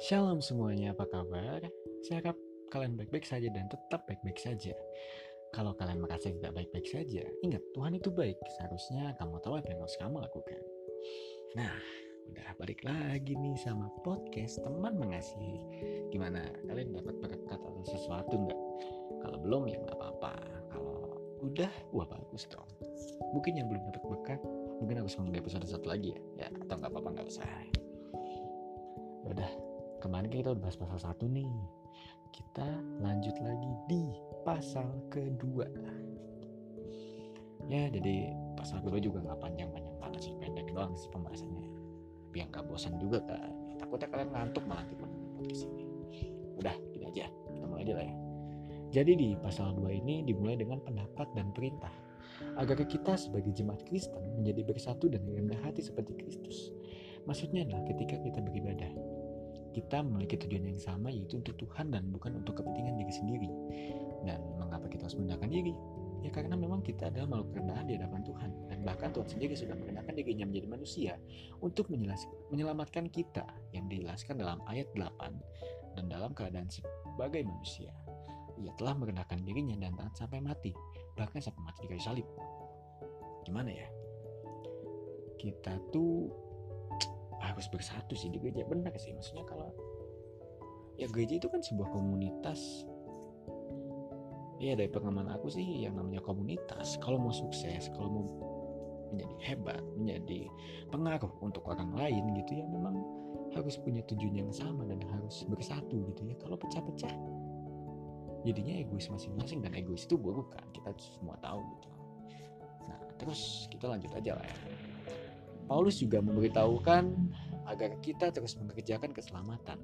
Shalom semuanya, apa kabar? Saya harap kalian baik-baik saja dan tetap baik-baik saja. Kalau kalian merasa tidak baik-baik saja, ingat Tuhan itu baik. Seharusnya kamu tahu apa yang harus kamu lakukan. Nah, udah balik lagi nih sama podcast teman mengasihi. Gimana? Kalian dapat berkat atau sesuatu nggak? Kalau belum ya nggak apa-apa. Kalau udah, wah bagus dong. Mungkin yang belum dapat berkat, mungkin harus di episode satu lagi ya. Ya, atau nggak apa-apa nggak usah. Udah, kemarin kita udah bahas pasal satu nih. Kita lanjut lagi di pasal kedua. Ya, jadi pasal kedua juga nggak panjang-panjang banget sih, pendek doang sih pembahasannya. Biar nggak bosan juga kan. Takutnya kalian ngantuk malah di podcast ini. Udah, gini aja. Kita mulai aja lah ya. Jadi di pasal 2 ini dimulai dengan pendapat dan perintah agar kita sebagai jemaat Kristen menjadi bersatu dan rendah hati seperti Kristus. Maksudnya adalah ketika kita beribadah, kita memiliki tujuan yang sama yaitu untuk Tuhan dan bukan untuk kepentingan diri sendiri. Dan mengapa kita harus merendahkan diri? Ya karena memang kita adalah makhluk rendahan di hadapan Tuhan dan bahkan Tuhan sendiri sudah merendahkan dirinya menjadi manusia untuk menyelamatkan kita yang dijelaskan dalam ayat 8 dan dalam keadaan sebagai manusia. Ia telah merendahkan dirinya dan taat sampai mati, bahkan sampai mati di kayu salib. Gimana ya? Kita tuh harus bersatu sih di gereja. Benar sih maksudnya kalau ya gereja itu kan sebuah komunitas. Ya dari pengalaman aku sih yang namanya komunitas. Kalau mau sukses kalau mau menjadi hebat menjadi pengaruh untuk orang lain gitu ya memang harus punya tujuan yang sama dan harus bersatu gitu ya. Kalau pecah-pecah jadinya egois masing-masing dan egois itu buruk kan kita semua tahu gitu. Nah terus kita lanjut aja lah ya. Paulus juga memberitahukan agar kita terus mengerjakan keselamatan,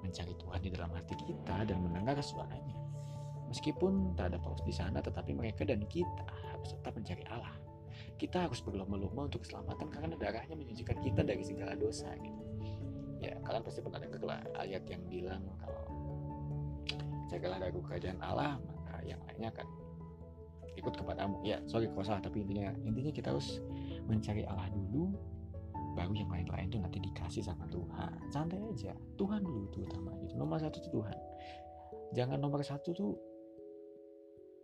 mencari Tuhan di dalam hati kita dan mendengar suaranya. Meskipun tak ada Paulus di sana, tetapi mereka dan kita harus tetap mencari Allah. Kita harus berlomba-lomba untuk keselamatan karena darahnya menyucikan kita dari segala dosa. Gitu. Ya, kalian pasti pernah dengar lah ayat yang bilang kalau jagalah dari kerajaan Allah, maka yang lainnya akan ikut kepadamu. Ya, sorry kalau salah, tapi intinya intinya kita harus mencari Allah dulu baru yang lain-lain tuh nanti dikasih sama Tuhan. Santai aja Tuhan dulu itu utama gitu. Nomor satu tuh Tuhan. Jangan nomor satu tuh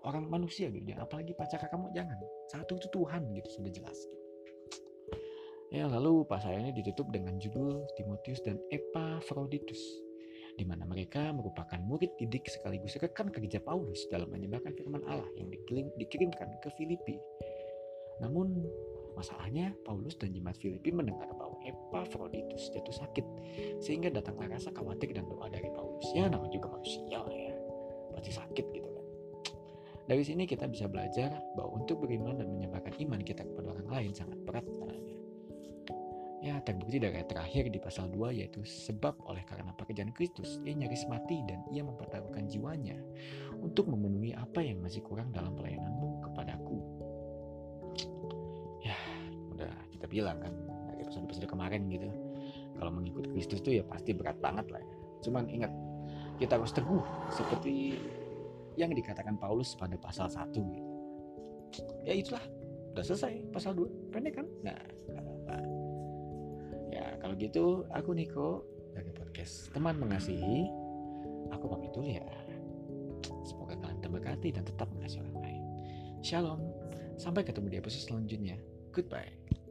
orang manusia gitu ya apalagi pacar kamu jangan. Satu itu Tuhan gitu sudah jelas gitu. ya lalu pasal ini ditutup dengan judul Timotius dan Epaphroditus di mana mereka merupakan murid didik sekaligus rekan kerja Paulus dalam menyebarkan firman Allah yang dikirimkan ke Filipi. Namun Masalahnya, Paulus dan jemaat Filipi mendengar bahwa Epaphroditus jatuh sakit, sehingga datanglah rasa khawatir dan doa dari Paulus. Ya, nama juga manusia lah ya, pasti sakit gitu kan. Dari sini kita bisa belajar bahwa untuk beriman dan menyebarkan iman kita kepada orang lain sangat berat caranya. Ya, terbukti dari terakhir di pasal 2 yaitu sebab oleh karena pekerjaan Kristus ia nyaris mati dan ia mempertaruhkan jiwanya untuk memenuhi apa yang masih kurang dalam pelayananmu kepadaku bilang kan episode-episode kemarin gitu. Kalau mengikut Kristus itu ya pasti berat banget lah ya. Cuman ingat kita harus teguh seperti yang dikatakan Paulus pada pasal 1 gitu. Ya itulah udah selesai pasal 2 pendek kan? Nah apa? Ya kalau gitu aku Niko dari podcast teman mengasihi. Aku pamit dulu ya. Semoga kalian terberkati dan tetap mengasihi orang lain. Shalom. Sampai ketemu di episode selanjutnya. Goodbye